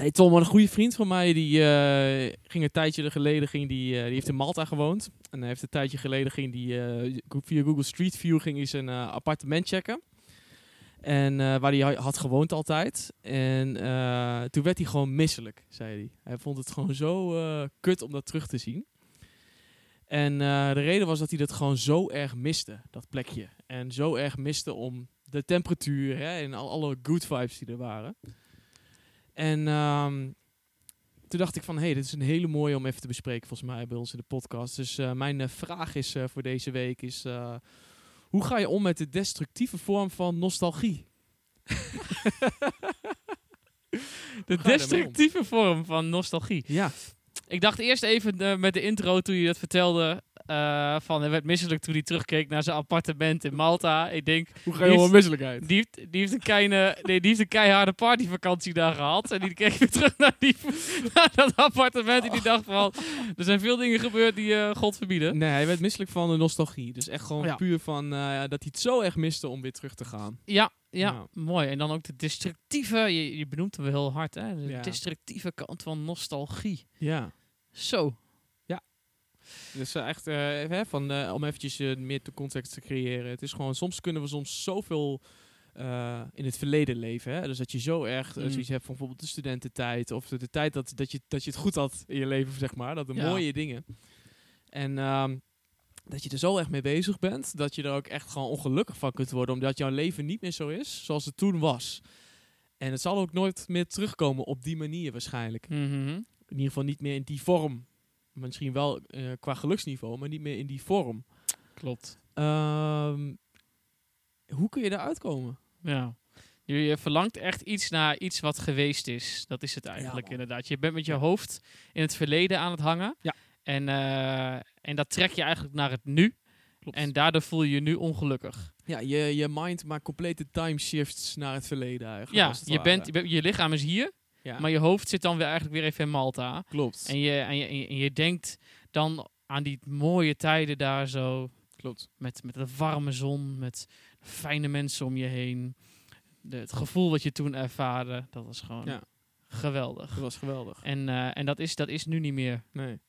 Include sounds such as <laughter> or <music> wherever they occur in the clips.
Hey Tom, een goede vriend van mij, die eh, ging een tijdje geleden, ging die, eh, die heeft in Malta gewoond. En hij heeft een tijdje geleden, ging die, eh, via Google Street View, ging hij zijn appartement checken. En waar hij had gewoond altijd. En toen werd hij gewoon misselijk, zei hij. Hij vond het gewoon zo kut om dat terug te zien. En de reden was dat hij dat gewoon zo erg miste, dat plekje. En zo erg miste om de temperatuur hè, en al, alle good vibes die er waren. En ehm, toen dacht ik van, hé, hey, dit is een hele mooie om even te bespreken volgens mij bij ons in de podcast. Dus eh, mijn eh, vraag is eh, voor deze week is, hoe ga je om met de destructieve vorm van nostalgie? <laughs> De destructieve vorm van nostalgie. Ja, Ik dacht eerst even met de intro toen je dat vertelde. Eh, van hij werd misselijk toen hij terugkeek naar zijn appartement in Malta. Ik denk, hoe ga je om misselijkheid? die heeft, die heeft, een, kleine, nee, die heeft een keiharde partyvakantie daar gehad. En die keek weer terug naar, die, naar dat appartement. En die dacht van, er zijn veel dingen gebeurd die eh, God verbieden. Nee, hij werd misselijk van de nostalgie. Dus echt gewoon Ja. puur van eh, dat hij het zo erg miste om weer terug te gaan. Ja, ja, mooi. En dan ook de destructieve, je, je benoemt hem wel heel hard, hè? De Ja. destructieve kant van nostalgie. Ja. Zo. Dus eh, echt, eh, hè, van, eh, om eventjes meer de context te creëren. Het is gewoon, soms kunnen we soms zoveel in het verleden leven. Hè? Dus dat je zo erg Mm. zoiets hebt van bijvoorbeeld de studententijd. Of de, de tijd dat, dat, je, dat je het goed had in je leven, zeg maar. Dat de Ja. mooie dingen. En ehm, dat je er zo erg mee bezig bent, dat je er ook echt gewoon ongelukkig van kunt worden. Omdat jouw leven niet meer zo is zoals het toen was. En het zal ook nooit meer terugkomen op die manier waarschijnlijk. Mhm. In ieder geval niet meer in die vorm. Misschien wel eh, qua geluksniveau, maar niet meer in die vorm. Klopt. Ehm, hoe kun je daaruit komen? Ja. Je, verlangt echt iets naar iets wat geweest is. Dat is het eigenlijk inderdaad. Je bent met je Ja. hoofd in het verleden aan het hangen. Ja. En, eh, en dat trek je eigenlijk naar het nu. Klopt. En daardoor voel je je nu ongelukkig. ja, je, je mind maakt complete time shifts naar het verleden eigenlijk. Ja, bent, je, bent- je lichaam is hier, Ja, maar je hoofd zit dan weer eigenlijk weer even in Malta. klopt. En je, en, je, en je- en je denkt dan aan die mooie tijden daar zo. klopt. Met, met de warme zon, met fijne mensen om je heen. De, het gevoel wat je toen ervaarde, dat was gewoon Ja. geweldig. Dat was geweldig. En, eh, en dat, is, dat is nu niet meer. Nee.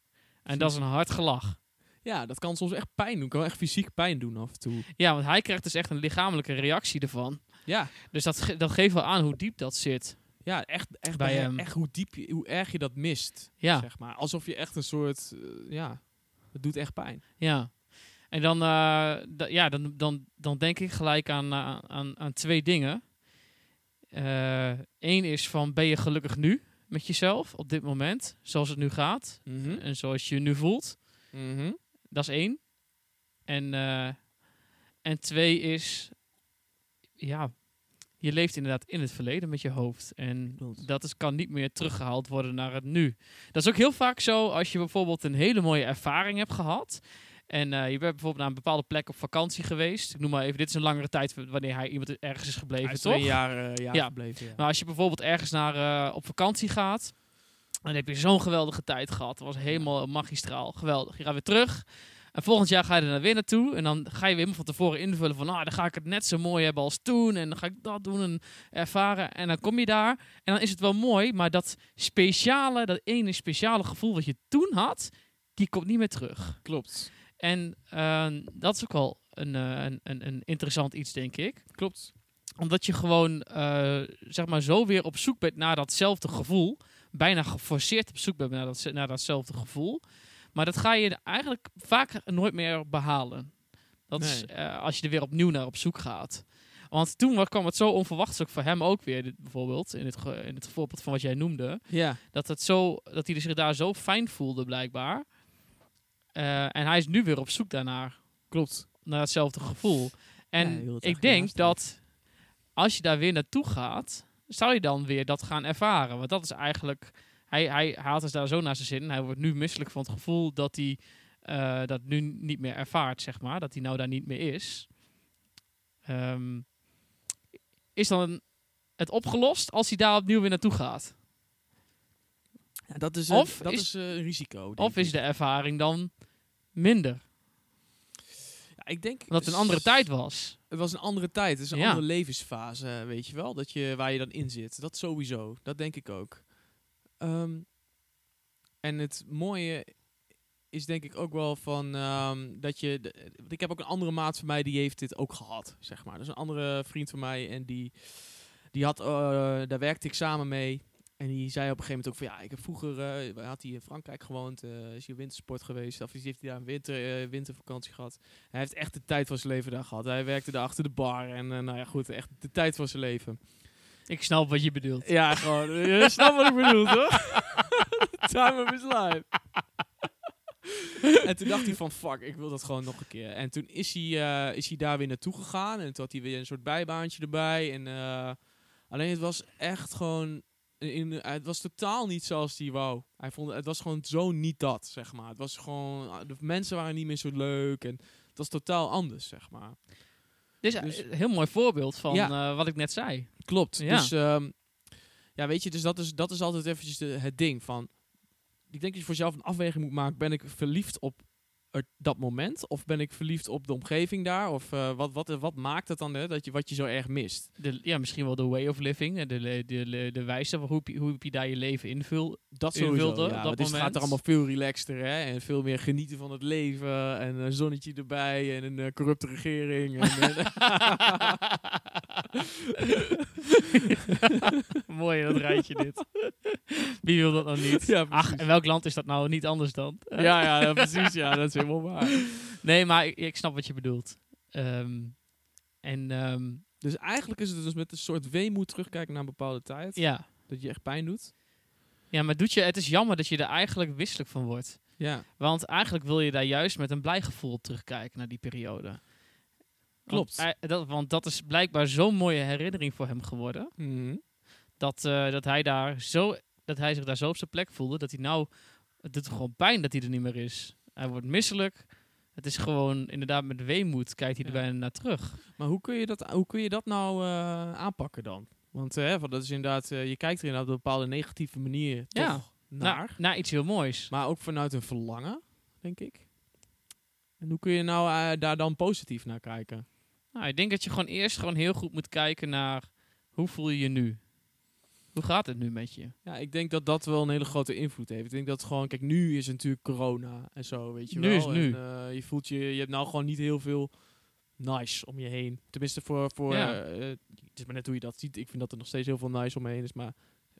En dat is een hard gelach. Ja, dat kan soms echt pijn doen. Kan echt fysiek pijn doen af en toe. Ja, want hij krijgt dus echt een lichamelijke reactie ervan. Ja, Dus dat, ge- dat geeft wel aan hoe diep dat zit. Ja echt, echt, Bij bij hem. echt hoe diep, je, hoe erg je dat mist. Ja, Zeg maar. Alsof je echt een soort, eh, ja, het doet echt pijn. ja. En dan, eh, ja, dan, dan, dan denk ik gelijk aan, eh, aan, aan twee dingen. Eén is van, ben je gelukkig nu met jezelf op dit moment? Zoals het nu gaat Mhm. en zoals je je nu voelt. Mhm. Dat is één. En, en twee is, ja, je leeft inderdaad in het verleden met je hoofd. En Klopt. dat is, kan niet meer teruggehaald worden naar het nu. Dat is ook heel vaak zo als je bijvoorbeeld een hele mooie ervaring hebt gehad. En eh, je bent bijvoorbeeld naar een bepaalde plek op vakantie geweest. Ik noem maar even, dit is een langere tijd wanneer hij iemand ergens is gebleven, Hij is toch? twee jaar, eh, jaar Ja. gebleven. Ja. Maar als je bijvoorbeeld ergens naar, eh, op vakantie gaat, dan heb je zo'n geweldige tijd gehad. Het was helemaal magistraal, geweldig. Je gaat weer terug. En volgend jaar ga je er naar weer naartoe. En dan ga je weer helemaal van tevoren invullen van, nou, dan ga ik het net zo mooi hebben als toen. En dan ga ik dat doen en ervaren. En dan kom je daar. En dan is het wel mooi, maar dat speciale, dat ene speciale gevoel wat je toen had, die komt niet meer terug. Klopt. En eh, dat is ook wel een, eh, een, een, een interessant iets, denk ik Klopt. omdat je gewoon, eh, zeg maar, zo weer op zoek bent naar datzelfde gevoel. Bijna geforceerd op zoek bent naar, dat, naar datzelfde gevoel. Maar dat ga je eigenlijk vaak nooit meer behalen. Dat is eh, als je er weer opnieuw naar op zoek gaat. Want toen wa- kwam het zo onverwachts ook voor hem ook weer, dit, bijvoorbeeld, in het, in het voorbeeld van wat jij noemde. Ja. Dat, het zo, dat hij zich daar zo fijn voelde, blijkbaar. Eh, en hij is nu weer op zoek daarnaar Klopt. naar hetzelfde gevoel. En Ja, ik denk dat als je daar weer naartoe gaat, zou je dan weer dat gaan ervaren. Want dat is eigenlijk. Hij, hij, haalt het daar zo naar zijn zin. Hij wordt nu misselijk van het gevoel dat hij eh, dat nu niet meer ervaart, zeg maar. Dat hij nou daar niet meer is. Ehm, is dan het opgelost als hij daar opnieuw weer naartoe gaat? Ja, dat is, Of een, dat is- is, eh, een risico. Of is de ervaring dan minder? Ja, ik denk Omdat het een andere tijd was. Het was een andere tijd. Het is een Ja. andere levensfase, weet je wel. Dat je, waar je dan in zit. Dat sowieso. Dat denk ik ook. Ehm, en het mooie is denk ik ook wel van ehm, dat je. ik heb ook een andere maat van mij die heeft dit ook gehad, zeg maar. Dus een andere vriend van mij en die, die had, eh, daar werkte ik samen mee. En die zei op een gegeven moment ook van ja, ik heb vroeger, eh, had hij in Frankrijk gewoond, eh, is hij wintersport geweest, of heeft hij daar een winter, wintervakantie gehad. Hij heeft echt de tijd van zijn leven daar gehad. Hij werkte daar achter de bar en nou ja goed, echt de tijd van zijn leven. Ik snap wat je bedoelt. Ja, gewoon. Je snapt wat ik bedoel, toch? <laughs> Time of his life. en toen dacht hij van, fuck, ik wil dat gewoon nog een keer. En toen is hij, eh, is hij daar weer naartoe gegaan. En toen had hij weer een soort bijbaantje erbij. En, eh, alleen het was echt gewoon... In, het was totaal niet zoals hij wou. Hij vond, het was gewoon zo niet dat, zeg maar. Het was gewoon... De mensen waren niet meer zo leuk. En het was totaal anders, zeg maar. Dit is Dus- een heel mooi voorbeeld van Ja. eh, wat ik net zei. Klopt. Ja. Dus ehm, ja, weet je, dus dat is, dat is altijd eventjes de, het ding van. Ik denk dat je voor jezelf een afweging moet maken. Ben ik verliefd op er- dat moment? Of ben ik verliefd op de omgeving daar? Of eh, wat, wat, wat maakt het dan hè, dat je, wat je zo erg mist? De, ja, misschien wel de way of living, de, de, de, de wijze waarop je, hoe je daar je leven invult. Dat sowieso. wilde op ja, dat het gaat er allemaal veel relaxter hè? en veel meer genieten van het leven en een zonnetje erbij en een eh, corrupte regering. En, <laughs> <laughs> <laughs> <laughs> Mooi, dat rijtje dit. Wie wil dat nou niet? ja, Ach, in welk land is dat nou niet anders dan? ja, ja, precies. Ja, dat is helemaal waar. Nee, maar ik, ik snap wat je bedoelt. Ehm, en ehm, Dus eigenlijk is het dus met een soort weemoed terugkijken naar een bepaalde tijd. ja. Dat je echt pijn doet. ja, maar doet je, het is jammer dat je er eigenlijk wisselijk van wordt. Ja, Want eigenlijk wil je daar juist met een blij gevoel terugkijken naar die periode. Klopt. Want, hij- dat, want dat is blijkbaar zo'n mooie herinnering voor hem geworden. Mhm. Dat, eh, dat, hij daar zo, dat hij zich daar zo op zijn plek voelde. Dat hij nou... Het doet gewoon pijn dat hij er niet meer is. Hij wordt misselijk. Het is gewoon inderdaad met weemoed kijkt hij er Ja. bijna naar terug. Maar hoe kun je dat, hoe kun je dat nou eh, aanpakken dan? Want van, dat is inderdaad, je kijkt er inderdaad op een bepaalde negatieve manier toch Ja. naar. Naar, naar iets heel moois. Maar ook vanuit een verlangen, denk ik. En hoe kun je nou daar dan positief naar kijken? Nou, ik denk dat je gewoon eerst gewoon heel goed moet kijken naar... Hoe voel je je nu? Hoe gaat het nu met je? Ja, ik denk dat dat wel een hele grote invloed heeft. Ik denk dat gewoon, kijk, nu is natuurlijk corona en zo, weet je Nu wel. is nu. En, eh, je voelt je, je hebt nou gewoon niet heel veel nice om je heen. Tenminste, voor, voor Ja. eh, het is maar net hoe je dat ziet. Ik vind dat er nog steeds heel veel nice om me heen is, maar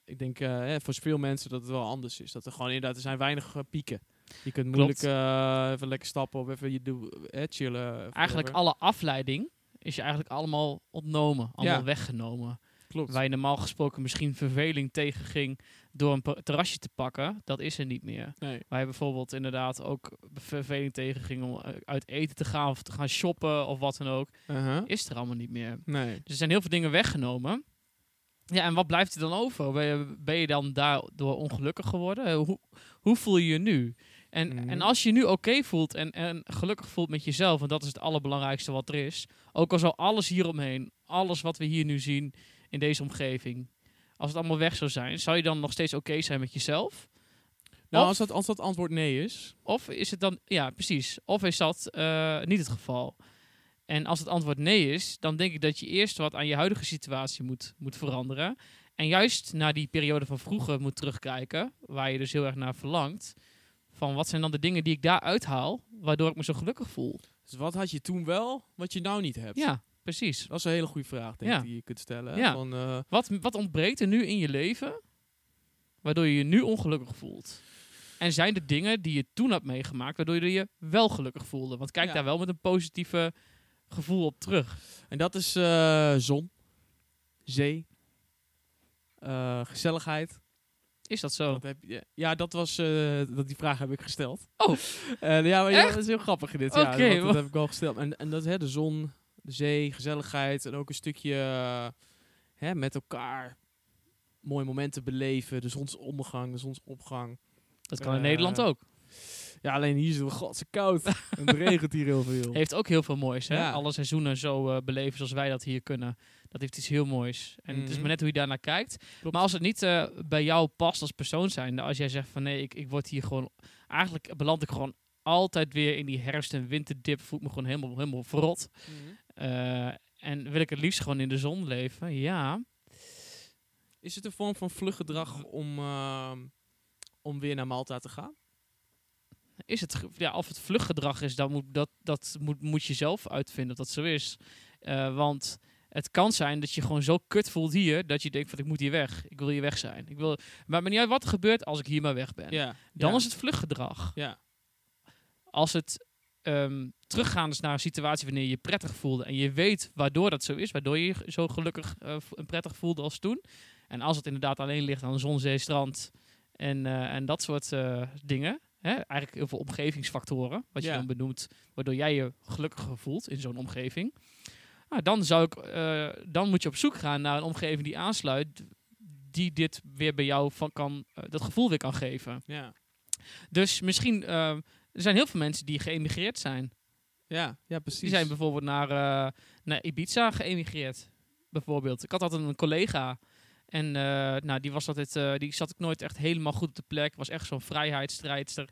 ik denk eh, hè, voor veel mensen dat het wel anders is. Dat er gewoon inderdaad, er zijn weinig pieken. Je kunt moeilijk even lekker stappen of even je eh, chillen. Eigenlijk whatever. alle afleiding is je eigenlijk allemaal ontnomen. Allemaal Ja. weggenomen. Klopt. Waar je normaal gesproken misschien verveling tegenging door een terrasje te pakken. Dat is er niet meer. Nee. Waar je bijvoorbeeld inderdaad ook verveling tegenging om eh, uit eten te gaan of te gaan shoppen of wat dan ook. Uh-huh. Is er allemaal niet meer. Nee. Dus er zijn heel veel dingen weggenomen. Ja, en wat blijft er dan over? Ben je, ben je dan daardoor ongelukkig geworden? Hoe, hoe voel je je nu? En, Mhm. en als je nu oké voelt en, en gelukkig voelt met jezelf, en dat is het allerbelangrijkste wat er is. Ook al zou alles hieromheen, alles wat we hier nu zien in deze omgeving, als het allemaal weg zou zijn, zou je dan nog steeds oké zijn met jezelf? Nou, Of- als dat, als dat antwoord nee is, Of is het dan, ja precies, of is dat eh, niet het geval? En als het antwoord nee is, dan denk ik dat je eerst wat aan je huidige situatie moet, moet veranderen. En juist naar die periode van vroeger moet terugkijken, waar je dus heel erg naar verlangt. Van wat zijn dan de dingen die ik daar uithaal, waardoor ik me zo gelukkig voel? dus wat had je toen wel, wat je nou niet hebt? Ja, precies. Dat is een hele goede vraag, denk Ja. ik, die je kunt stellen. Ja. Van, eh, Wat, wat ontbreekt er nu in je leven, waardoor je je nu ongelukkig voelt? En zijn er dingen die je toen hebt meegemaakt, waardoor je je wel gelukkig voelde? Want kijk Ja. daar wel met een positieve gevoel op terug. en dat is eh, zon, zee, eh, gezelligheid. Is dat zo? Dat heb je, ja, dat was, eh, dat, die vraag heb ik gesteld. Oh. <laughs> Ja, maar ja, dat is heel grappig dit. Oké, ja, dat heb ik al gesteld. En, en dat hè, de zon, de zee, gezelligheid en ook een stukje hè, met elkaar mooie momenten beleven. De zonsondergang, de zonsopgang. Dat kan in Eh, Nederland ook. Ja, alleen hier is het godse koud. en het regent hier heel veel. <laughs> Heeft ook heel veel moois. Hè? Ja. Alle seizoenen zo eh, beleven zoals wij dat hier kunnen. Dat heeft iets heel moois. En het is Mhm. maar net hoe je daarnaar kijkt. Klopt. Maar als het niet eh, bij jou past als persoon zijn. Als jij zegt van nee, ik, ik word hier gewoon... Eigenlijk beland ik gewoon altijd weer in die herfst- en winterdip. Voel ik me gewoon helemaal, helemaal verrot. Mhm. Eh, en wil ik het liefst gewoon in de zon leven. Ja, Is het een vorm van vluggedrag om, ehm, om weer naar Malta te gaan? Is het, ja, of het vluchtgedrag is, dan moet, dat, dat moet, moet je zelf uitvinden of dat zo is. Eh, want het kan zijn dat je gewoon zo kut voelt hier, dat je denkt van ik moet hier weg. Ik wil hier weg zijn. Ik wil, maar niet uit wat er gebeurt als ik hier maar weg ben. Ja. Dan ja. is het vluchtgedrag. Ja. Als het ehm, teruggaan is naar een situatie wanneer je je prettig voelde en je weet waardoor dat zo is, waardoor je je zo gelukkig eh, en prettig voelde als toen. En als het inderdaad alleen ligt aan zon, zee, strand en, eh, en dat soort dingen. Hè? Eigenlijk heel veel omgevingsfactoren, wat je dan benoemt, waardoor jij je gelukkiger voelt in zo'n omgeving. Nou, dan, zou ik, eh, dan moet je op zoek gaan naar een omgeving die aansluit, die dit weer bij jou van kan, eh, dat gevoel weer kan geven. Ja. Dus misschien, eh, er zijn heel veel mensen die geëmigreerd zijn. Ja, ja, precies. Die zijn bijvoorbeeld naar, naar Ibiza geëmigreerd. Bijvoorbeeld. Ik had altijd een collega. En eh, nou, die, was altijd, eh, die zat ik nooit echt helemaal goed op de plek. Was echt zo'n vrijheidsstrijdster.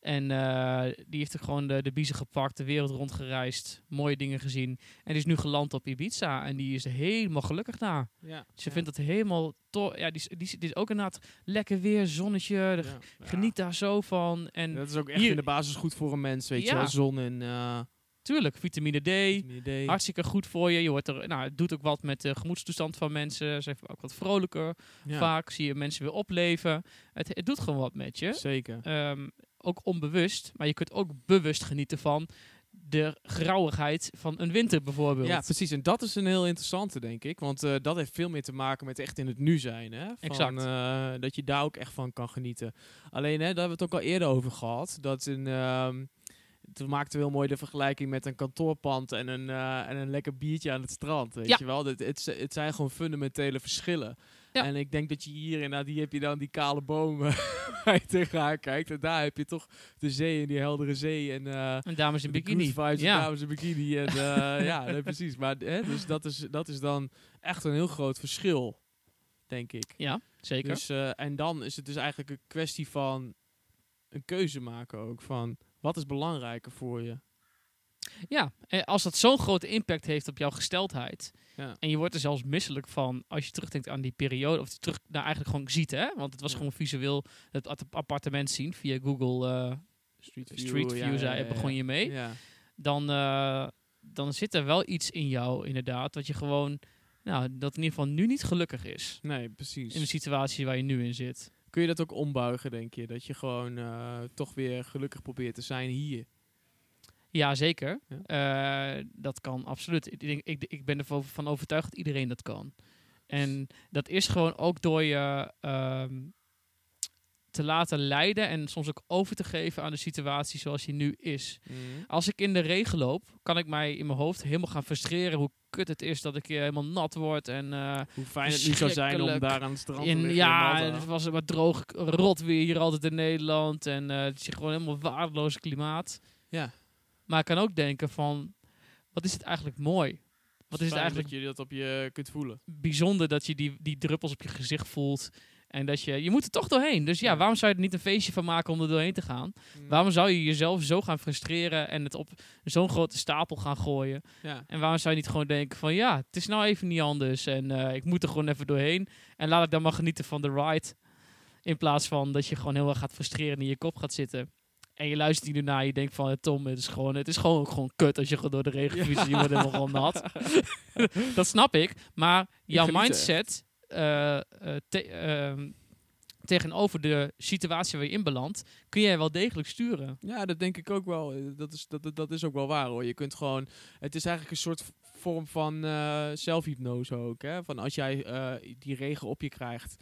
En eh, die heeft er gewoon de, de biezen gepakt, de wereld rondgereisd, mooie dingen gezien. En die is nu geland op Ibiza en die is helemaal gelukkig daar. ja. Ze ja. vindt het helemaal tof. Ja, die, is- die, is- die is ook inderdaad lekker weer, zonnetje. Ja. Geniet daar zo van. En Dat is ook echt Hier- in de basis goed voor een mens, weet je wel. Zon en uh, tuurlijk, vitamine D. Hartstikke goed voor je. je wordt er, nou, het doet ook wat met de gemoedstoestand van mensen. Ze zijn ook wat vrolijker. Ja, Vaak zie je mensen weer opleven. Het, het doet gewoon wat met je. Zeker. Ehm, ook onbewust. Maar je kunt ook bewust genieten van de grauwigheid van een winter bijvoorbeeld. Ja, precies. En dat is een heel interessante, denk ik. Want eh, dat heeft veel meer te maken met echt in het nu zijn. Hè? Van, Exact. eh, dat je daar ook echt van kan genieten. Alleen, hè, daar hebben we het ook al eerder over gehad. Dat een, toen maakten we heel mooi de vergelijking met een kantoorpand en een, eh, en een lekker biertje aan het strand. Weet Ja. je wel? Het, het, het zijn gewoon fundamentele verschillen. Ja. En ik denk dat je hier inderdaad, die heb je dan die kale bomen <laughs> waar je tegenaan kijkt. En daar heb je toch de zee en die heldere zee. En, eh, En dames in bikini. vibes, Ja. dames in bikini. En, eh, <laughs> ja, nee, precies. Maar hè, dus dat is, dat is dan echt een heel groot verschil, denk ik. ja, zeker. Dus, en dan is het dus eigenlijk een kwestie van een keuze maken ook. Van wat is belangrijker voor je? Ja, en als dat zo'n grote impact heeft op jouw gesteldheid. Ja. En je wordt er zelfs misselijk van als je terugdenkt aan die periode. Of je terug nou, eigenlijk gewoon ziet, hè? Want het was Ja. gewoon visueel het appartement zien via Google eh, Street Street View. zei, begon je mee. Dan, eh, dan zit er wel iets in jou, inderdaad. Dat je gewoon, nou, dat in ieder geval nu niet gelukkig is. Nee, preprecies. In de situatie waar je nu in zit. Kun je dat ook ombuigen, denk je? Dat je gewoon eh, toch weer gelukkig probeert te zijn hier. Ja, zeker. Eh, dat kan absoluut. Ik, denk, ik, ik ben ervan van overtuigd dat iedereen dat kan. En dat is gewoon ook door je ehm, te laten leiden en soms ook over te geven aan de situatie zoals die nu is. Als ik in de regen loop, kan ik mij in mijn hoofd helemaal gaan frustreren hoe kut het is dat ik helemaal nat word. En eh, Hoe fijn het nu zou zijn om daar aan het strand te in, liggen. ja, het was wat droog, rot weer hier altijd in Nederland. En eh, het is gewoon helemaal waardeloos klimaat. Ja. Maar ik kan ook denken van, wat is het eigenlijk mooi? Wat is het Fijn eigenlijk dat je dat op je kunt voelen. bijzonder dat je die, die druppels op je gezicht voelt. En dat je, je moet er toch doorheen. Dus ja, waarom zou je er niet een feestje van maken om er doorheen te gaan? Mm. Waarom zou je jezelf zo gaan frustreren en het op zo'n grote stapel gaan gooien? Ja. En waarom zou je niet gewoon denken van ja, het is nou even niet anders en eh, ik moet er gewoon even doorheen. En laat ik dan maar genieten van de ride. In plaats van dat je gewoon heel erg gaat frustreren en in je kop gaat zitten. En je luistert hier naar je denkt van eh, Tom, het is gewoon, het is gewoon, gewoon kut als je gewoon door de regen fietst je wordt helemaal gewoon <laughs> nat. dat snap ik. Maar jouw mindset te- ehm, tegenover de situatie waar je in belandt, kun jij wel degelijk sturen. Ja, dat denk ik ook wel. Eh, Dat is, dat, dat- is ook wel waar hoor. Je kunt gewoon. Het is eigenlijk een soort vorm van eh zelfhypnose ook. Hè? Van als jij eh, die regen op je krijgt.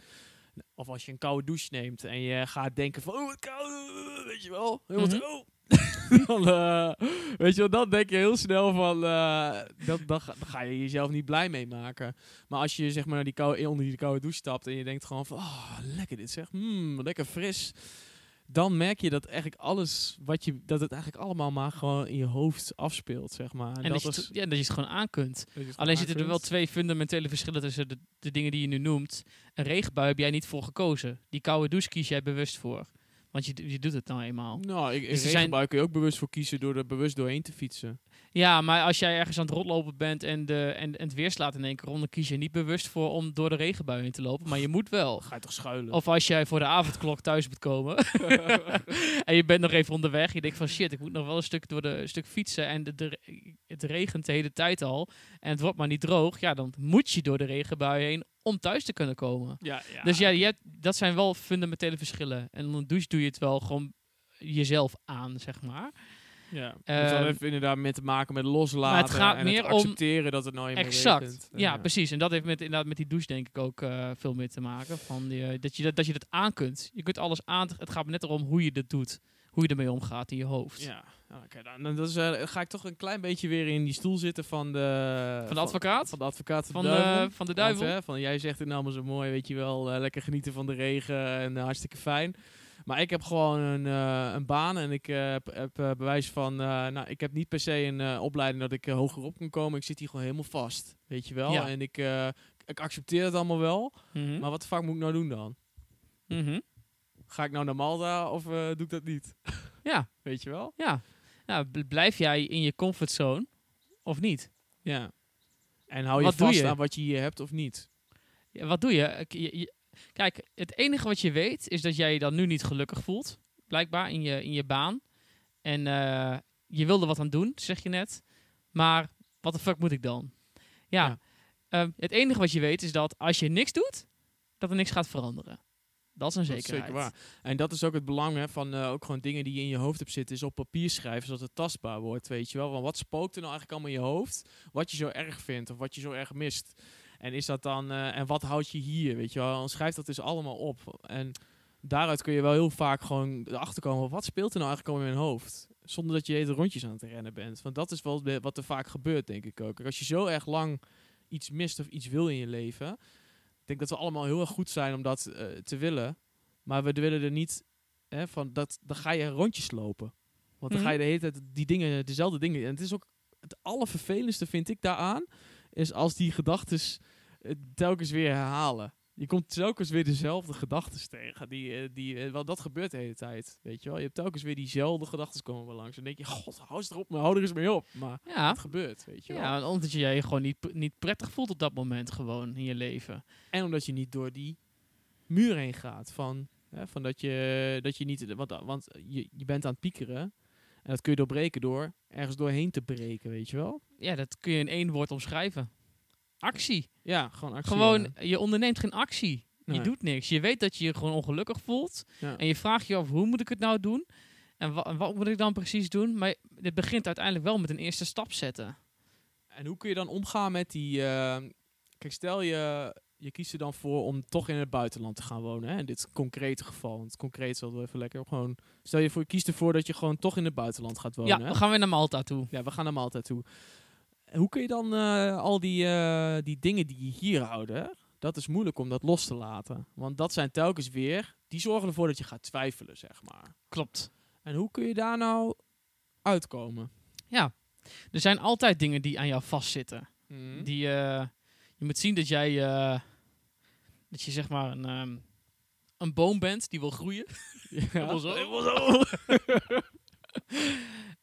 Of als je een koude douche neemt en je gaat denken van, oh wat koud, weet je wel. Helemaal Mhm. zo. <laughs> dan, eh, weet je wel, dan denk je heel snel van, eh, dat, dan, ga, dan ga je jezelf niet blij mee maken. Maar als je zeg maar naar die koude, onder die koude douche stapt en je denkt gewoon van, oh lekker dit zeg, hmm, lekker fris dan merk je dat eigenlijk alles wat je dat het eigenlijk allemaal maar gewoon in je hoofd afspeelt, zeg maar. En dat, je, is, ja, dat je het gewoon aan kunt. Alleen zitten er wel twee fundamentele verschillen tussen de, de dingen die je nu noemt. Een regenbui heb jij niet voor gekozen. Die koude douche kies jij bewust voor. Want je, je doet het nou eenmaal. Nou, ik, Dus zijn- regenbui kun je ook bewust voor kiezen door er bewust doorheen te fietsen. Ja, maar als jij ergens aan het rotlopen bent en, de, en, en het weer slaat in één keer om, dan kies je niet bewust voor om door de regenbui heen te lopen. Maar je moet wel. Ga je toch schuilen? Of als jij voor de avondklok thuis moet komen <laughs> en je bent nog even onderweg, je denkt van shit, ik moet nog wel een stuk door de een stuk fietsen en de, de, het regent de hele tijd al en het wordt maar niet droog, ja, dan moet je door de regenbui heen om thuis te kunnen komen. ja, ja. Dus ja, je hebt, dat zijn wel fundamentele verschillen. En dan douche doe je het wel gewoon jezelf aan, zeg maar. Ja, Ehm, had even inderdaad met te maken met loslaten maar het gaat en meer het om- accepteren dat het nou eenmaal Exact. Ja, precies. En dat heeft met, inderdaad met die douche denk ik ook eh, veel mee te maken. Van die, eh, dat, je dat, dat je dat aan kunt. Je kunt alles aan. Het gaat net erom hoe je dat doet. Hoe je ermee omgaat in je hoofd. Ja, oké. dan, dan is, eh, ga ik toch een klein beetje weer in die stoel zitten van de... Van de advocaat? Van de advocaat van, de duivel. van de Want, duivel. hè, van, jij zegt het nou zo mooi, weet je wel, lekker genieten van de regen en hartstikke fijn. Maar ik heb gewoon een, eh, een baan en ik eh, heb, heb eh, bewijs van, nou, ik heb niet per se een opleiding dat ik hoger op kan komen. Ik zit hier gewoon helemaal vast, weet je wel. Ja. En ik, ik accepteer het allemaal wel, Mhm. maar wat de fuck moet ik nou doen dan? Mhm. Ga ik nou naar Malta of doe ik dat niet? Ja, <laughs> Weet je wel? ja. Nou, bl- blijf jij in je comfortzone of niet? Ja. En hou je Wat vast je? aan wat je hier hebt of niet? Ja, wat doe je? Ik- je- je- Kijk, het enige wat je weet is dat jij je dan nu niet gelukkig voelt. Blijkbaar in je, in je baan. En eh, je wilde wat aan doen, zeg je net. Maar wat de fuck moet ik dan? Ja, Ja. ehm, het enige wat je weet is dat als je niks doet, dat er niks gaat veranderen. Dat is een Dat is zekerheid. zeker waar. En dat is ook het belang hè, van eh, ook gewoon dingen die je in je hoofd hebt zitten, is op papier schrijven, zodat het tastbaar wordt, weet je wel. Want wat spookt er nou eigenlijk allemaal in je hoofd? Wat je zo erg vindt of wat je zo erg mist. En is dat dan, eh, en wat houdt je hier, weet je wel? Schrijf dat dus allemaal op. En daaruit kun je wel heel vaak gewoon erachter komen, wat speelt er nou eigenlijk allemaal in mijn hoofd? Zonder dat je hele rondjes aan het rennen bent. Want dat is wel de- wat er vaak gebeurt, denk ik ook. Als je zo erg lang iets mist of iets wil in je leven, ik denk dat we allemaal heel erg goed zijn om dat eh, te willen. Maar we willen er niet hè, van dat. Dan ga je rondjes lopen. Want dan Mhm. ga je de hele tijd die dingen, dezelfde dingen. En het is ook het allervervelendste vind ik daaraan, is als die gedachten telkens weer herhalen. Je komt telkens weer dezelfde gedachten tegen. Die, eh, die, eh, wel, dat gebeurt de hele tijd. Weet je wel? Je hebt telkens weer diezelfde gedachten komen langs. En dan denk je, god, hou eens erop, maar hou er eens mee op. Maar Ja, het gebeurt, weet je wel. ja omdat je je gewoon niet, niet prettig voelt op dat moment gewoon in je leven. En omdat je niet door die muur heen gaat. Van, hè, van dat, je, dat je niet. Want, want je, je bent aan het piekeren. En dat kun je doorbreken door ergens doorheen te breken, weet je wel? Ja, dat kun je in één woord omschrijven. Actie. Ja, gewoon actie. Gewoon, ja. je onderneemt geen actie. Je doet niks. Je weet dat je je gewoon ongelukkig voelt. Ja. En je vraagt je af, hoe moet ik het nou doen? En wa- en wat moet ik dan precies doen? Maar het begint uiteindelijk wel met een eerste stap zetten. En hoe kun je dan omgaan met die. eh, kijk, stel je. Je kiest er dan voor om toch in het buitenland te gaan wonen. Hè? In dit concrete geval. Want concreet wel wel even lekker. Gewoon, stel je voor, je kiest ervoor dat je gewoon toch in het buitenland gaat wonen. ja, hè? we gaan weer naar Malta toe. Ja, we gaan naar Malta toe. Hoe kun je dan eh, al die, eh, die dingen die je hier houden, dat is moeilijk om dat los te laten. Want dat zijn telkens weer, die zorgen ervoor dat je gaat twijfelen, zeg maar. Klopt. En hoe kun je daar nou uitkomen? Ja. Er zijn altijd dingen die aan jou vastzitten. Mhm. Die, eh, je moet zien dat jij, eh, dat je zeg maar een, ehm, een boom bent die wil groeien. ja. <laughs> Zo. <laughs>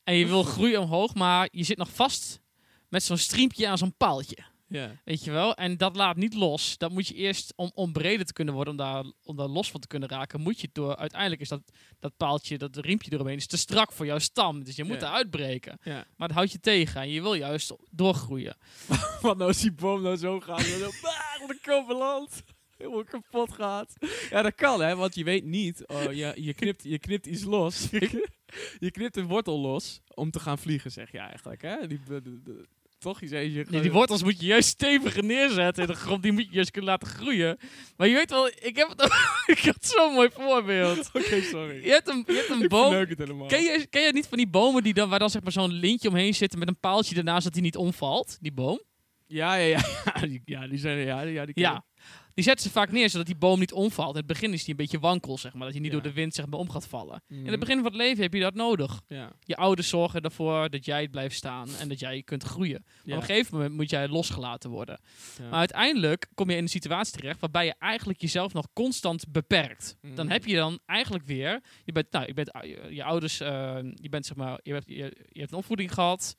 En je wil groeien omhoog, maar je zit nog vast met zo'n striempje aan zo'n paaltje. Ja. Weet je wel? En dat laat niet los. Dat moet je eerst, om, om breder te kunnen worden, om daar, om daar los van te kunnen raken, moet je door. Uiteindelijk is dat, dat paaltje, dat riempje eromheen, is te strak voor jouw stam. Dus je moet Ja. eruit breken. ja. Maar dat houdt je tegen en je wil juist doorgroeien. <laughs> Wat nou als die boom nou zo gaat, zo <laughs> baar, op de. Helemaal kapot gaat. Ja, dat kan hè, want je weet niet. Oh, je, je, knipt, je knipt iets los. <laughs> je knipt een wortel los om te gaan vliegen, zeg je eigenlijk. Hè? Die, de- toch? Je zei, je Nee, die wortels moet je juist steviger neerzetten in de grond. Die moet je juist kunnen laten groeien. Maar je weet wel, ik heb het <laughs> ik had zo'n mooi voorbeeld. <laughs> Oké, sorry. Je hebt een, je hebt een boom. Ken je, ken je niet van die bomen die dan, waar dan zeg maar zo'n lintje omheen zit met een paaltje ernaast dat die niet omvalt? Die boom? Ja, ja, ja. Ja, <laughs> die, ja, die zijn ja, die, ja, die Ja. Die zetten ze vaak neer zodat die boom niet omvalt. In het begin is die een beetje wankel, zeg maar. Dat je niet Ja. door de wind zeg maar, om gaat vallen. In Mhm. het begin van het leven heb je dat nodig. Ja. Je ouders zorgen ervoor dat jij blijft staan en dat jij kunt groeien. Maar op een gegeven moment moet jij losgelaten worden. Maar uiteindelijk kom je in een situatie terecht waarbij je eigenlijk jezelf nog constant beperkt. Dan Mhm. heb je dan eigenlijk weer, je bent, nou, je, bent, je, je ouders, eh, je bent zeg maar, je hebt, je, je hebt een opvoeding gehad.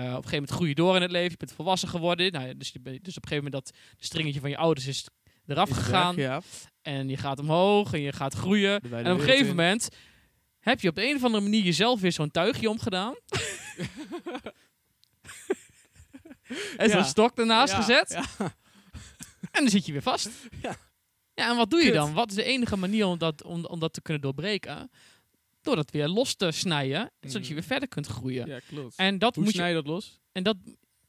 Op een gegeven moment groei je door in het leven. Je bent volwassen geworden. Nou, dus, je bent- dus op een gegeven moment dat stringetje van je ouders is eraf Is gegaan. weg, ja. En je gaat omhoog en je gaat groeien. En op een gegeven in. moment heb je op de een of andere manier jezelf weer zo'n tuigje omgedaan. <laughs> en zo'n Ja. stok ernaast Ja, gezet. En dan zit je weer vast. Ja. Ja, en wat doe je dan? Wat is de enige manier om dat, om, om dat te kunnen doorbreken? Door dat weer los te snijden, zodat je Mhm. weer verder kunt groeien. Ja, klopt. En dat Hoe moet je. snij je dat los? En dat.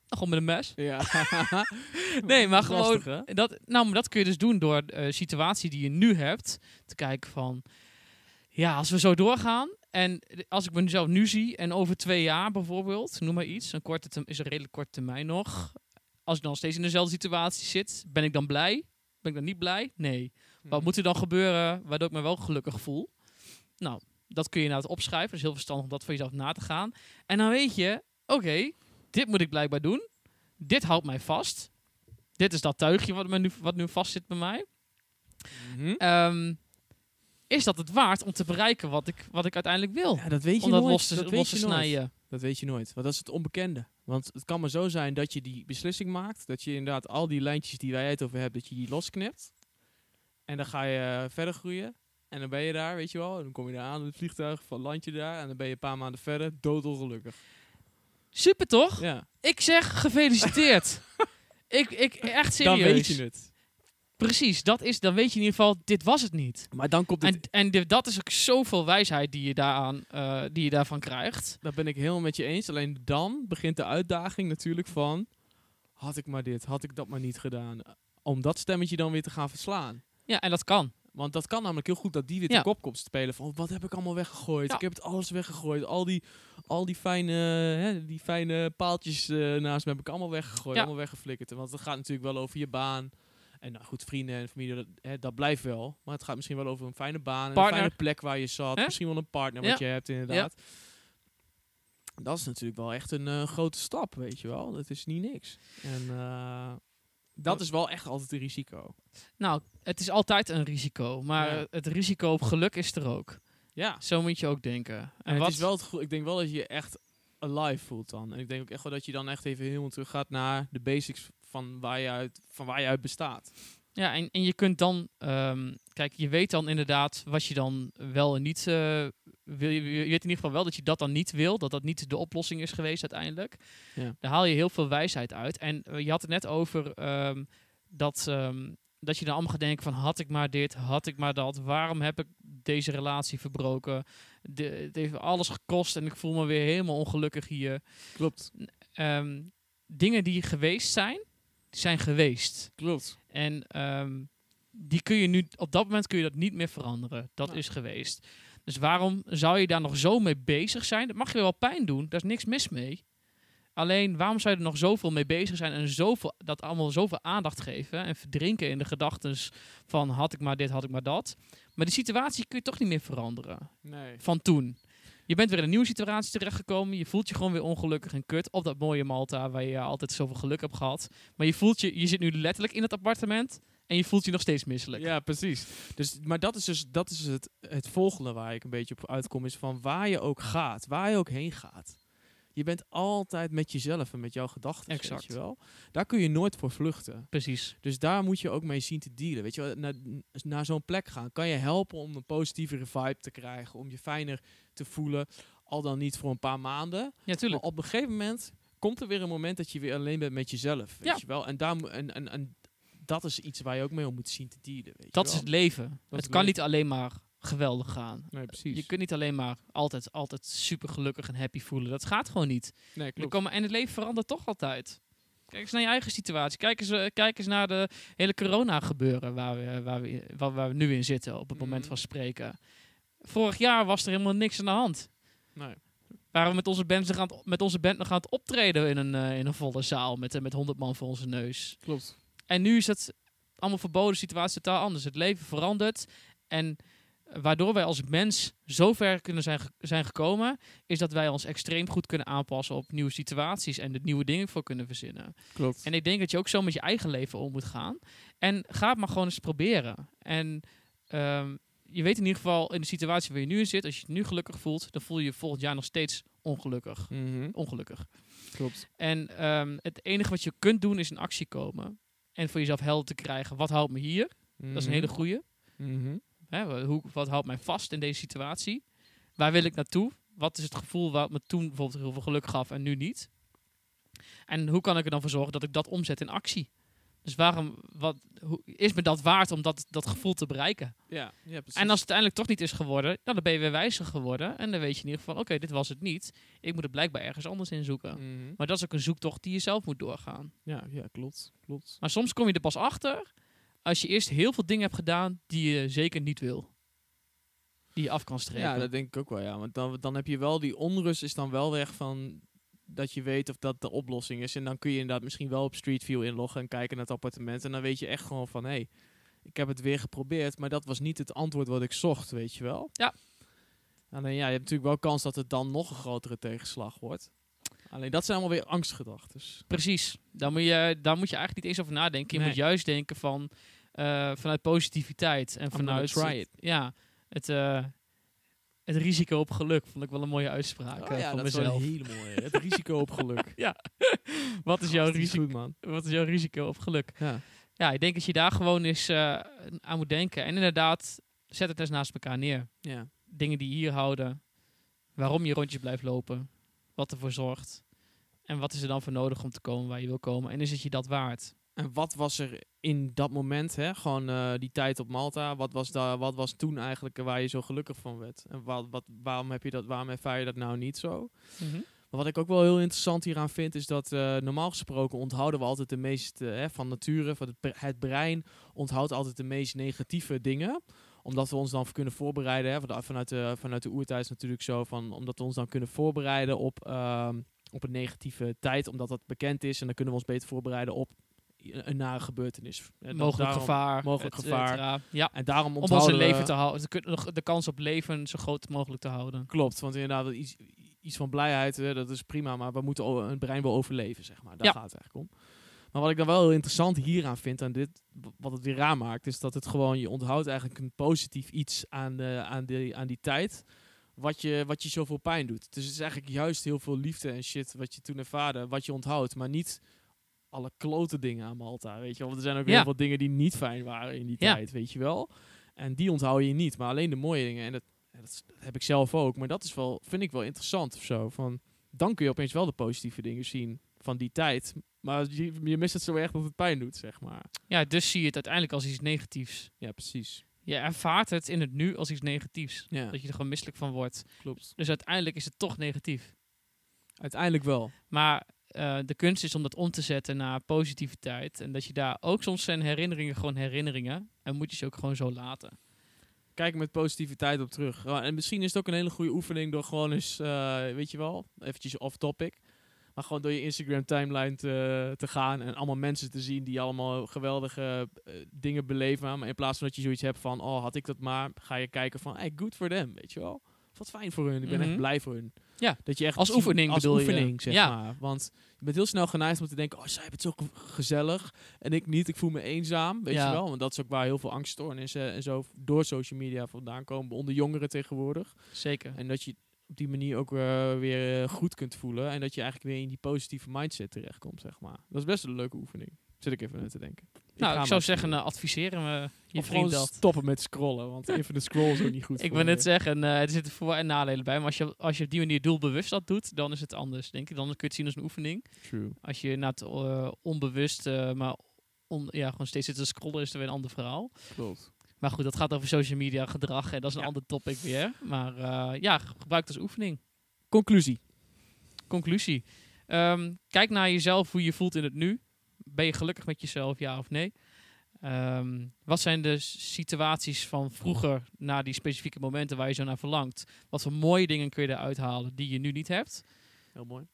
Gewoon met een mes. Ja. <laughs> <laughs> Nee, maar gewoon. Dat, nou, maar dat kun je dus doen door de situatie die je nu hebt. Te kijken van. Ja, als we zo doorgaan. En als ik mezelf nu zie. En over twee jaar bijvoorbeeld. Noem maar iets. Een korte is een redelijk korte termijn nog. Als ik dan steeds in dezelfde situatie zit. Ben ik dan blij? Ben ik dan niet blij? Nee. Wat moet er dan gebeuren waardoor ik me wel gelukkig voel? Nou, dat kun je inderdaad opschrijven. Het is heel verstandig om dat voor jezelf na te gaan. En dan weet je, oké, dit moet ik blijkbaar doen. Dit houdt mij vast. Dit is dat tuigje wat, me nu, wat nu vast zit bij mij. Mhm. Ehm, is dat het waard om te bereiken wat ik, wat ik uiteindelijk wil? Ja, dat weet je om dat nooit. los te, dat los te je nooit. snijden. Dat weet je nooit. Want dat is het onbekende. Want het kan maar zo zijn dat je die beslissing maakt. Dat je inderdaad al die lijntjes die wij het over hebben, dat je die losknipt. En dan ga je eh, verder groeien. En dan ben je daar, weet je wel. En dan kom je daar aan in het vliegtuig, van land je daar. En dan ben je een paar maanden verder, doodongelukkig. Super toch? Ja, Ik zeg gefeliciteerd. <laughs> ik, ik, echt serieus. dan weet je het. Precies, dat is, dan weet je in ieder geval, dit was het niet. Maar dan komt het... En, en de- dat is ook zoveel wijsheid die je, daaraan, eh, die je daarvan krijgt. Dat ben ik helemaal met je eens. Alleen dan begint de uitdaging natuurlijk van... Had ik maar dit, had ik dat maar niet gedaan. Om dat stemmetje dan weer te gaan verslaan. Ja, en dat kan. Want dat kan namelijk heel goed dat die weer Ja. te kop komt spelen. Van wat heb ik allemaal weggegooid? Ja. Ik heb het alles weggegooid. Al die, al die, fijne, hè, die fijne paaltjes eh, naast me heb ik allemaal weggegooid. Ja. Allemaal weggeflikkerd. Want het gaat natuurlijk wel over je baan. En nou goed, vrienden en familie, dat, hè, dat blijft wel. Maar het gaat misschien wel over een fijne baan. Een fijne plek waar je zat. Hè? Misschien wel een partner wat je hebt inderdaad. Dat is natuurlijk wel echt een eh, grote stap, weet je wel. Dat is niet niks. En eh, dat is wel echt altijd een risico. Nou, het is altijd een risico. Maar Ja. het risico op geluk is er ook. Ja. Zo moet je ook denken. En, En wat, het is wel het ik denk wel dat je je echt alive voelt dan. En ik denk ook echt wel dat je dan echt even helemaal terug gaat naar de basics van waar je uit, van waar je uit bestaat. Ja, en, en je kunt dan... ehm, kijk, je weet dan inderdaad wat je dan wel en niet... eh, wil, je, je weet in ieder geval wel dat je dat dan niet wil. Dat dat niet de oplossing is geweest uiteindelijk. Ja. Daar haal je heel veel wijsheid uit. En eh, je had het net over ehm, dat, ehm, dat je dan allemaal gaat denken van... Had ik maar dit, had ik maar dat. Waarom heb ik deze relatie verbroken? De, het heeft alles gekost en ik voel me weer helemaal ongelukkig hier. Klopt. Ehm, dingen die geweest zijn, die zijn geweest. Klopt. En die kun je nu, op dat moment kun je dat niet meer veranderen. Dat is geweest. Dus waarom zou je daar nog zo mee bezig zijn? Dat mag je wel pijn doen, daar is niks mis mee. Alleen, waarom zou je er nog zoveel mee bezig zijn en zoveel, dat allemaal zoveel aandacht geven en verdrinken in de gedachten van had ik maar dit, had ik maar dat. Maar die situatie kun je toch niet meer veranderen Nee. van toen. Je bent weer in een nieuwe situatie terechtgekomen. Je voelt je gewoon weer ongelukkig en kut op dat mooie Malta waar je altijd zoveel geluk hebt gehad. Maar je voelt je, je zit nu letterlijk in het appartement en je voelt je nog steeds misselijk. Ja, precies. Dus, maar dat is dus dat is het, het volgende waar ik een beetje op uitkom. Is van waar je ook gaat, waar je ook heen gaat. Je bent altijd met jezelf en met jouw gedachten. Exact. Weet je wel? Daar kun je nooit voor vluchten. Precies. Dus daar moet je ook mee zien te dealen. Weet je, wel, naar, naar zo'n plek gaan kan je helpen om een positievere vibe te krijgen, om je fijner te voelen, al dan niet voor een paar maanden. Ja, Maar tuurlijk. op een gegeven moment komt er weer een moment dat je weer alleen bent met jezelf. Weet Ja. je wel? En, daar, en, en, en dat is iets waar je ook mee om moet zien te dealen. Weet Dat je is het leven. het kan leven. niet alleen maar geweldig gaan. Nee, precies. Je kunt niet alleen maar altijd, altijd super gelukkig en happy voelen. Dat gaat gewoon niet. nee, klopt. komen, en het leven verandert toch altijd. Kijk eens naar je eigen situatie. Kijk eens, eh, kijk eens naar de hele corona gebeuren waar we, waar, we, waar, waar we nu in zitten op het moment Mhm. van spreken. Vorig jaar was er helemaal niks aan de hand. Nee. Waren we met onze band, nog aan het, met onze band nog aan het optreden in een, eh, in een volle zaal met, eh, met 100 man voor onze neus. Klopt. En nu is het allemaal verboden, situatie totaal anders. Het leven verandert. En waardoor wij als mens zo ver kunnen zijn, zijn gekomen, is dat wij ons extreem goed kunnen aanpassen op nieuwe situaties en er nieuwe dingen voor kunnen verzinnen. Klopt. En ik denk dat je ook zo met je eigen leven om moet gaan. En ga het maar gewoon eens proberen. En ehm, je weet in ieder geval in de situatie waar je nu in zit, als je je nu gelukkig voelt, dan voel je je volgend jaar nog steeds ongelukkig. Mhm. Ongelukkig. Klopt. En ehm, het enige wat je kunt doen is in actie komen. En voor jezelf helder te krijgen, wat houdt me hier? Dat is een hele goede. Mhm. Hè, wa- hoe, wat houdt mij vast in deze situatie? Waar wil ik naartoe? Wat is het gevoel wat me toen bijvoorbeeld heel veel geluk gaf en nu niet? En hoe kan ik er dan voor zorgen dat ik dat omzet in actie? Dus waarom, wat, hoe, is me dat waard om dat, dat gevoel te bereiken? Ja, ja, precies. En als het uiteindelijk toch niet is geworden, dan ben je weer wijzer geworden. En dan weet je in ieder geval, oké, dit was het niet. Ik moet het blijkbaar ergens anders in zoeken. Mhm. Maar dat is ook een zoektocht die je zelf moet doorgaan. Ja, ja, klopt. klopt. Maar soms kom je er pas achter als je eerst heel veel dingen hebt gedaan die je zeker niet wil. Die je af kan strepen. Ja, dat denk ik ook wel, ja. Want dan, dan heb je wel die onrust is dan wel weg van dat je weet of dat de oplossing is. En dan kun je inderdaad misschien wel op Street View inloggen en kijken naar het appartement. En dan weet je echt gewoon van, hé, hey, ik heb het weer geprobeerd, maar dat was niet het antwoord wat ik zocht, weet je wel. Ja. Alleen ja, je hebt natuurlijk wel kans dat het dan nog een grotere tegenslag wordt. Alleen dat zijn allemaal weer angstgedachten. Precies. Daar moet, je, daar moet je eigenlijk niet eens over nadenken. Je Nee. moet juist denken van, eh, vanuit positiviteit. En I'm vanuit try Ja, het, eh, het risico op geluk vond ik wel een mooie uitspraak Oh eh, ja, van dat is mezelf. wel een hele mooie. Het risico op geluk. <laughs> Wat is, jouw Hartstikke risico, goed, man. wat is jouw risico op geluk? Ja. Ja, ik denk dat je daar gewoon eens eh, aan moet denken. En inderdaad, zet het eens naast elkaar neer. ja. Dingen die je hier houden. Waarom je rondjes blijft lopen. Wat ervoor zorgt. En wat is er dan voor nodig om te komen waar je wil komen. En is het je dat waard? En wat was er in dat moment, hè? gewoon eh, die tijd op Malta, wat was, daar, wat was toen eigenlijk waar je zo gelukkig van werd? En wat, wat, waarom, heb je dat, waarom ervaar je dat nou niet zo? Maar wat ik ook wel heel interessant hieraan vind, is dat eh, normaal gesproken onthouden we altijd de meest, eh, hè, van nature, van het, het brein onthoudt altijd de meest negatieve dingen omdat we ons dan kunnen voorbereiden, hè, van- vanuit, de, vanuit de oertijd is natuurlijk zo, van, omdat we ons dan kunnen voorbereiden op, ehm, op een negatieve tijd, omdat dat bekend is. En dan kunnen we ons beter voorbereiden op een, nare gebeurtenis. En dat- mogelijk daarom- gevaar. mogelijk gevaar. cetera. Ja, En daarom om onze leven te houden. De, kans op leven zo groot mogelijk te houden. Klopt, want inderdaad, iets, iets van blijheid, hè, dat is prima, maar we moeten een brein wel overleven, zeg maar. Daar Ja. gaat het eigenlijk om. Maar wat ik dan wel heel interessant hieraan vind, aan dit, wat het weer raar maakt, is dat het gewoon, je onthoudt eigenlijk een positief iets aan, de, aan, de, aan die tijd, wat je, wat je zoveel pijn doet. Dus het is eigenlijk juist heel veel liefde en shit wat je toen ervaarde, wat je onthoudt, maar niet alle klote dingen aan Malta, weet je wel. Want er zijn ook Ja. heel veel dingen die niet fijn waren in die Ja. tijd, weet je wel. En die onthoud je niet, maar alleen de mooie dingen. En dat, dat heb ik zelf ook, maar dat is wel, vind ik wel interessant of zo. Van, dan kun je opeens wel de positieve dingen zien van die tijd. Maar je, je mist het zo erg dat het pijn doet, zeg maar. Ja, dus zie je het uiteindelijk als iets negatiefs. Ja, precies. Je ervaart het in het nu als iets negatiefs. Ja, Dat je er gewoon misselijk van wordt. klopt. Dus uiteindelijk is het toch negatief. Uiteindelijk wel. Maar eh, de kunst is om dat om te zetten naar positiviteit. En dat je daar ook soms zijn herinneringen gewoon herinneringen. En moet je ze ook gewoon zo laten. Kijk met positiviteit op terug. En misschien is het ook een hele goede oefening door gewoon eens, eh, weet je wel, eventjes off topic. Maar gewoon door je Instagram timeline te, te gaan en allemaal mensen te zien die allemaal geweldige eh, dingen beleven. Maar in plaats van dat je zoiets hebt van, oh had ik dat maar, ga je kijken van, hey, good for them, weet je wel. Wat fijn voor hun, ik ben Mhm. echt blij voor hun. Ja, dat je echt als oefening als bedoel je? oefening, zeg Ja. maar. Want je bent heel snel geneigd om te denken, oh zij hebben het zo ge- gezellig en ik niet, ik voel me eenzaam, weet Ja. je wel. Want dat is ook waar heel veel angststoornissen en zo door social media vandaan komen, onder jongeren tegenwoordig. Zeker. En dat je op die manier ook eh, weer eh, goed kunt voelen. En dat je eigenlijk weer in die positieve mindset terechtkomt, zeg maar. Dat is best een leuke oefening. Zit ik even aan te denken. Nou, ik zou zeggen, uh, adviseren we je of vriend dat. stoppen met scrollen. Want <laughs> even de scroll is ook niet goed Ik wil net zeggen, eh, er zitten voor- en nadelen bij. Maar als je, als je op die manier doelbewust dat doet, dan is het anders, denk ik. Dan kun je het zien als een oefening. True. Als je na het eh, onbewust, maar on- ja, gewoon steeds zit te scrollen, is er weer een ander verhaal. Klopt. Maar goed, dat gaat over social media gedrag en dat is een Ja. ander topic weer. Maar ja, gebruik het als oefening. Conclusie. Conclusie. Ehm, kijk naar jezelf, hoe je voelt in het nu. Ben je gelukkig met jezelf, ja of nee? Ehm, wat zijn de situaties van vroeger naar die specifieke momenten waar je zo naar verlangt? Wat voor mooie dingen kun je eruit halen die je nu niet hebt? Heel mooi.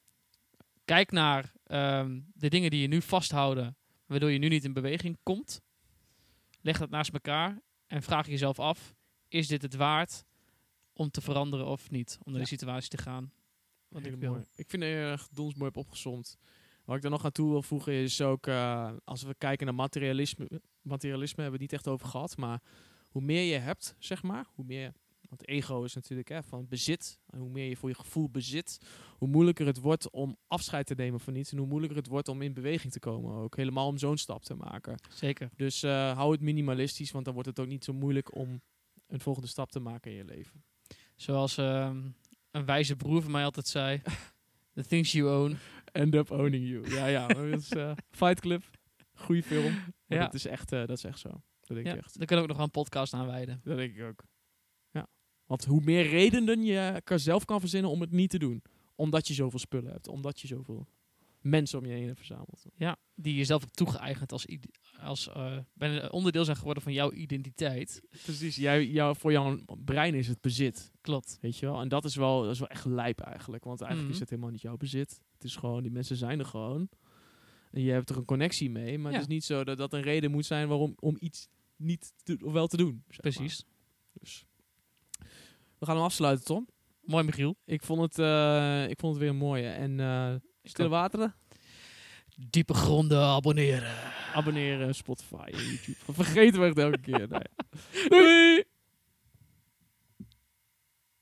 Kijk naar ehm, de dingen die je nu vasthouden, waardoor je nu niet in beweging komt. Leg dat naast elkaar en vraag jezelf af: is dit het waard om te veranderen of niet? Om naar Ja. die situatie te gaan. Wat Hele ik wil. mooi. Ik vind het erg donsmooi op opgezomd. Wat ik er nog aan toe wil voegen is ook, eh, als we kijken naar materialisme, materialisme hebben we het niet echt over gehad, maar hoe meer je hebt, zeg maar, hoe meer... Want ego is natuurlijk hè, van bezit. En hoe meer je voor je gevoel bezit, hoe moeilijker het wordt om afscheid te nemen van iets. En hoe moeilijker het wordt om in beweging te komen ook. Helemaal om zo'n stap te maken. Zeker. Dus eh, hou het minimalistisch, want dan wordt het ook niet zo moeilijk om een volgende stap te maken in je leven. Zoals ehm, een wijze broer van mij altijd zei. The things you own. End up owning you. Ja, ja. dat is, eh, Fight Club. Goeie film. Ja. dat, is echt, eh, dat is echt zo. Dat denk Ja, ik echt. daar kunnen we ook nog een podcast aan wijden. Dat denk ik ook. Ja. Want hoe meer redenen je zelf kan verzinnen om het niet te doen. Omdat je zoveel spullen hebt. Omdat je zoveel mensen om je heen hebt verzameld. Ja, die jezelf hebt toegeëigend als, als een onderdeel zijn geworden van jouw identiteit. Precies. Jij, jou, voor jouw brein is het bezit. Klopt. Weet je wel? En dat is wel, dat is wel echt lijp eigenlijk. Want eigenlijk Mhm. is het helemaal niet jouw bezit. Het is gewoon, die mensen zijn er gewoon. En je hebt er een connectie mee. Maar Ja. het is niet zo dat dat een reden moet zijn waarom om iets niet te, of wel te doen. zeg maar. Precies. Dus. We gaan hem afsluiten, Tom. Mooi, Michiel. Ik vond het, eh, ik vond het weer een mooie. En eh stille wateren, Diepe gronden abonneren. abonneren, Spotify, YouTube. <laughs> Vergeten we het elke keer. Nee. Doei!